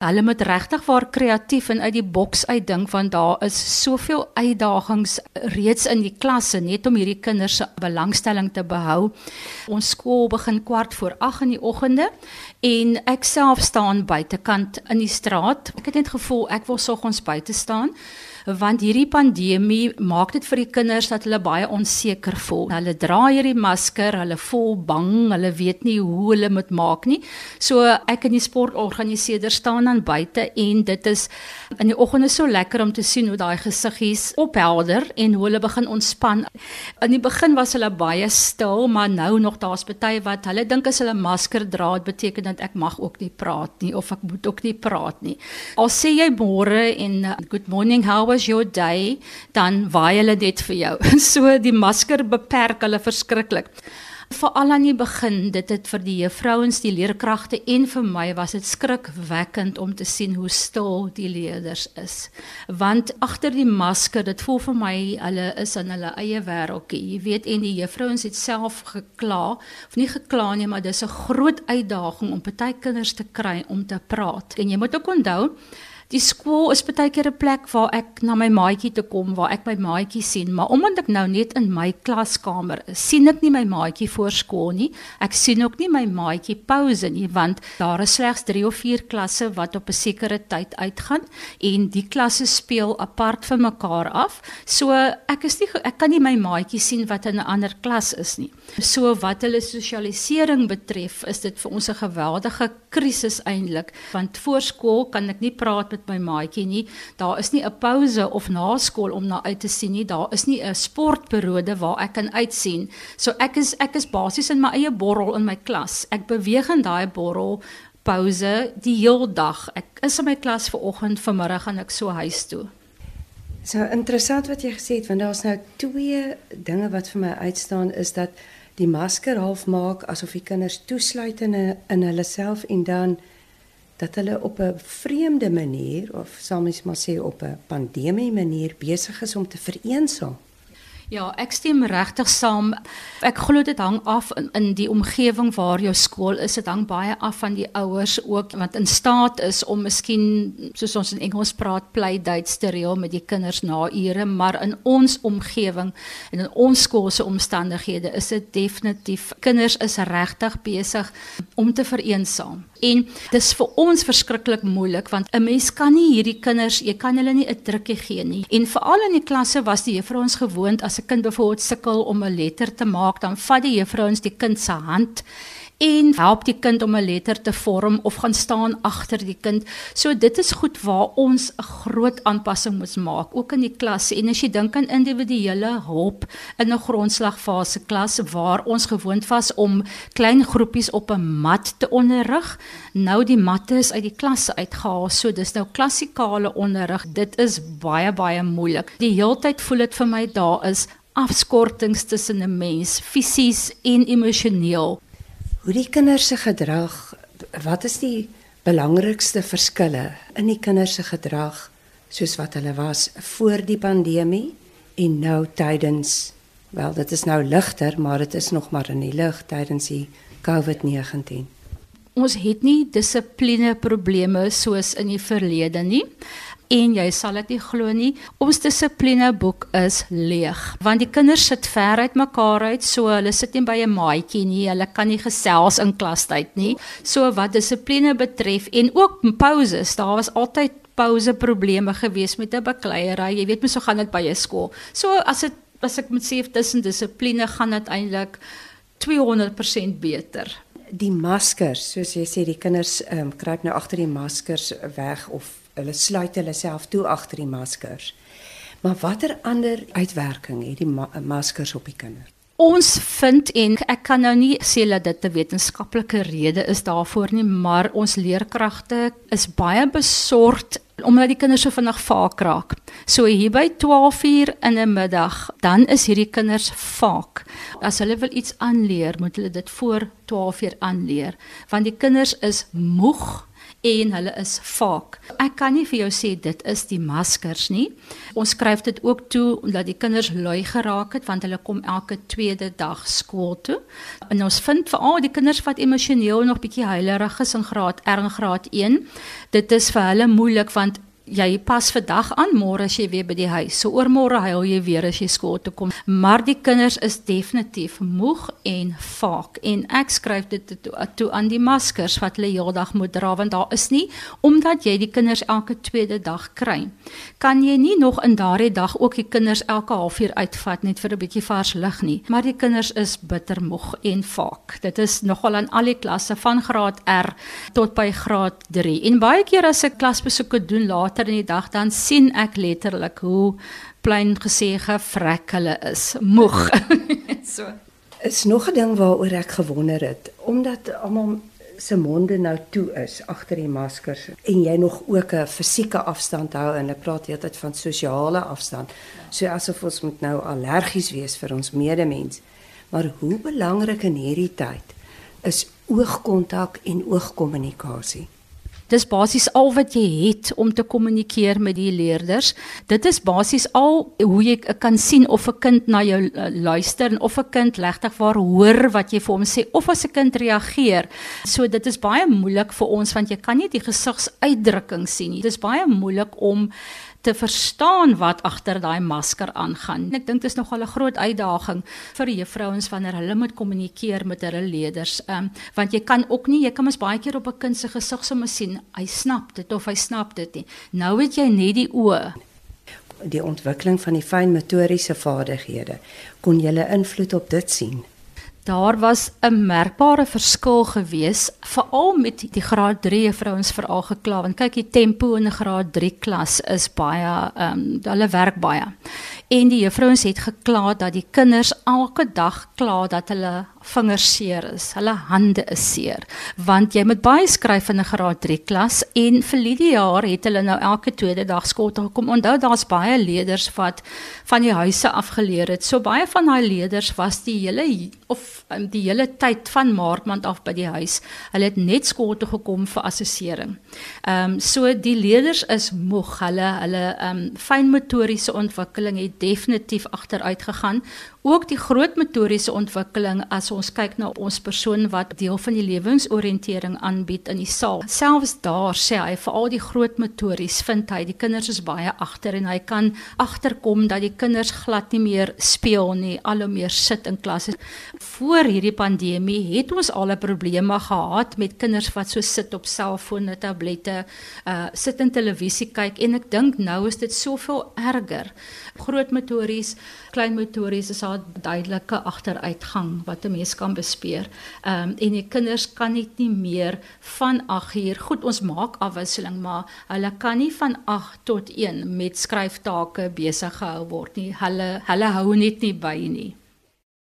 Hulle moet regtig waar kreatief en uit die boks uitdink want daar is soveel uitdagings reeds in die klasse net om hierdie kinders se belangstelling te behou. Ons skool begin kwart voor 8 in die oggende en ek self staan buitekant in die straat. Ek het net gevoel ek wil soggens buite staan want hierdie pandemie maak dit vir die kinders dat hulle baie onseker voel. Hulle dra hierdie masker, hulle voel bang, hulle weet nie hoe hulle moet maak nie. So ek en die sportorganiseerder staan dan buite en dit is in die oggende so lekker om te sien hoe daai gesiggies ophelder en hoe hulle begin ontspan. In die begin was hulle baie stil, maar nou nog daar's baie wat hulle dink as hulle masker dra, dit beteken dat ek mag ook nie praat nie of ek moet ook nie praat nie. Al sê jy môre en uh, good morning how was your day, dan waai hulle net vir jou. So die masker beperk hulle verskriklik. Veral aan die begin, dit het vir die juffrouens, die leerkragte en vir my was dit skrikwekkend om te sien hoe stil die leerders is. Want agter die masker, dit voel vir my hulle is in hulle eie wêreldjie. Jy weet en die juffrouens het self gekla, of nie gekla nie, maar dis 'n groot uitdaging om party kinders te kry om te praat. En jy moet ook onthou Die skool is baie keer 'n plek waar ek na my maatjie toe kom, waar ek my maatjie sien, maar omdat ek nou net in my klaskamer is, sien ek nie my maatjie voor skool nie. Ek sien ook nie my maatjie pouse nie, want daar is slegs 3 of 4 klasse wat op 'n sekere tyd uitgaan en die klasse speel apart van mekaar af. So ek is nie ek kan nie my maatjie sien wat in 'n ander klas is nie. So wat hulle sosialisering betref, is dit vir ons 'n geweldige krisis eintlik, want voor skool kan ek nie praat met my maatjie nie. Daar is nie 'n pouse of na skool om na uit te sien nie. Daar is nie 'n sportperiode waar ek kan uitsien. So ek is ek is basies in my eie borrel in my klas. Ek beweeg in daai borrel pouse die heel dag. Ek is in my klas vir oggend, vanmiddag en ek so huis toe. So interessant wat jy gesê het want daar's nou twee dinge wat vir my uitstaan is dat die masker half maak asof die kinders toesluit in 'n in hulle self en dan dat hulle op 'n vreemde manier of sal mens maar sê op 'n pandemie manier besig is om te vereensaam. Ja, ek stem regtig saam. Ek glo dit hang af in, in die omgewing waar jou skool is. Dit hang baie af van die ouers ook wat in staat is om miskien soos ons in Engels praat play dates te reël met die kinders na ure, maar in ons omgewing en in ons skool se omstandighede is dit definitief kinders is regtig besig om te vereensaam. En dis vir ons verskriklik moeilik want 'n mens kan nie hierdie kinders, jy kan hulle nie 'n drukkie gee nie. En veral in die klasse was die juffrou ons gewoond as 'n kind byvoorbeeld sukkel om 'n letter te maak, dan vat die juffrou ons die kind se hand en help die kind om 'n letter te vorm of gaan staan agter die kind. So dit is goed waar ons 'n groot aanpassing moet maak ook in die klas. En as jy dink aan individuele hulp in 'n grondslagfase klas waar ons gewoond was om klein groepies op 'n mat te onderrig, nou die matte is uit die klasse uitgehaal. So dis nou klassikale onderrig. Dit is baie baie moeilik. Die heeltyd voel dit vir my daar is afskortings tussen 'n mens fisies en emosioneel hoe die kinders se gedrag wat is die belangrikste verskille in die kinders se gedrag soos wat hulle was voor die pandemie en nou tydens wel dit is nou ligter maar dit is nog maar in die lig tydens die COVID-19 Ons het nie dissipline probleme soos in die verlede nie en jy sal dit nie glo nie. Ons dissipline boek is leeg want die kinders sit ver uit mekaar uit, so hulle sit nie by 'n maatjie nie. Hulle kan nie gesels in klastyd nie. So wat dissipline betref en ook pauses, daar was altyd pause probleme gewees met 'n bakleierery. Jy weet mos so gaan dit by 'n skool. So as dit as ek moet sê tussen dissipline gaan dit eintlik 200% beter die maskers soos jy sê die kinders ehm um, kruip nou agter die maskers weg of hulle sluit hulle self toe agter die maskers. Maar watter ander uitwerking het die ma maskers op die kinders? Ons vind en ek kan nou nie sê dat dit 'n wetenskaplike rede is daarvoor nie, maar ons leerkragte is baie besorgd omdat die kinders so vinnig vaak raak. So hier by 12:00 in 'n middag, dan is hierdie kinders vaak. As hulle wil iets aanleer, moet hulle dit voor 12:00 aanleer, want die kinders is moeg en hulle is vaak. Ek kan nie vir jou sê dit is die maskers nie. Ons skryf dit ook toe omdat die kinders lui geraak het want hulle kom elke tweede dag skool toe. En ons vind veral die kinders wat emosioneel nog bietjie huilerig is in graad R en graad 1, dit is vir hulle moeilik want jy pas vandag aan môre as jy weer by die huis. So oormôre huil jy weer as jy skool toe kom. Maar die kinders is definitief moeg en vaak en ek skryf dit toe, toe aan die maskers wat hulle heeldag moet dra want daar is nie omdat jy die kinders elke tweede dag kry. Kan jy nie nog in daardie dag ook die kinders elke halfuur uitvat net vir 'n bietjie vars lug nie. Maar die kinders is bitter moeg en vaak. Dit is nogal aan al die klasse van graad R tot by graad 3. En baie keer as ek klasbesoeke doen later later in die dag dan sien ek letterlik hoe plain gesê gevrek hulle is, moeg. so. Is nog 'n ding waaroor ek gewonder het, omdat almal se monde nou toe is agter die maskers en jy nog ook 'n fisieke afstand hou en hulle praat heeltyd van sosiale afstand. So asof ons moet nou allergies wees vir ons medemens. Maar hoe belangrik in hierdie tyd is oogkontak en oogkommunikasie? Dis basies al wat jy het om te kommunikeer met die leerders. Dit is basies al hoe jy kan sien of 'n kind na jou eh, luister en of 'n kind regtig waar hoor wat jy vir hom sê of as 'n kind reageer. So dit is baie moeilik vir ons want jy kan nie die gesigsuitdrukking sien nie. Dit is baie moeilik om te verstaan wat agter daai masker aangaan. Ek dink dit is nogal 'n groot uitdaging vir juffrouens wanneer hulle moet kommunikeer met hulle leerders. Ehm um, want jy kan ook nie, jy kan mos baie keer op 'n kind se gesig sommer sien, hy snap dit of hy snap dit nie. Nou het jy net die oë die ontwikkeling van die fynmotoriese vaardighede kon jy 'n invloed op dit sien daar was 'n merkbare verskil gewees veral met die graad 3 vrouens veral gekla want kyk die tempo in 'n graad 3 klas is baie ehm um, hulle werk baie. En die juffrouens het gekla dat die kinders elke dag kla dat hulle vingers seer is, hulle hande is seer, want jy moet baie skryf in 'n graad 3 klas en vir die jaar het hulle nou elke tweede dag skool toe gekom. Onthou daar's baie leerders wat van die huise af geleer het. So baie van daai leerders was die hele of um, die hele tyd van maart maand af by die huis. Hulle het net skool toe gekom vir assessering. Ehm um, so die leerders is moeg. Hulle hulle ehm um, fynmotoriese ontwikkeling het definitief agteruit gegaan ook die groot motoriese ontwikkeling as ons kyk na ons persoon wat deel van die lewensoriëntering aanbied in die saal. Selfs daar sê hy vir al die groot motories vind hy die kinders is baie agter en hy kan agterkom dat die kinders glad nie meer speel nie, al hoe meer sit in klasse. Voor hierdie pandemie het ons al 'n probleme gehad met kinders wat so sit op selfone, tablette, uh sit in televisie kyk en ek dink nou is dit soveel erger. Groot motories, klein motories is daar duidelike agteruitgang wat 'n mens kan bespeer. Ehm um, en die kinders kan net nie meer van 8 uur. Goed, ons maak afwisseling, maar hulle kan nie van 8 tot 1 met skryftake besig gehou word nie. Hulle hulle hou net nie by nie.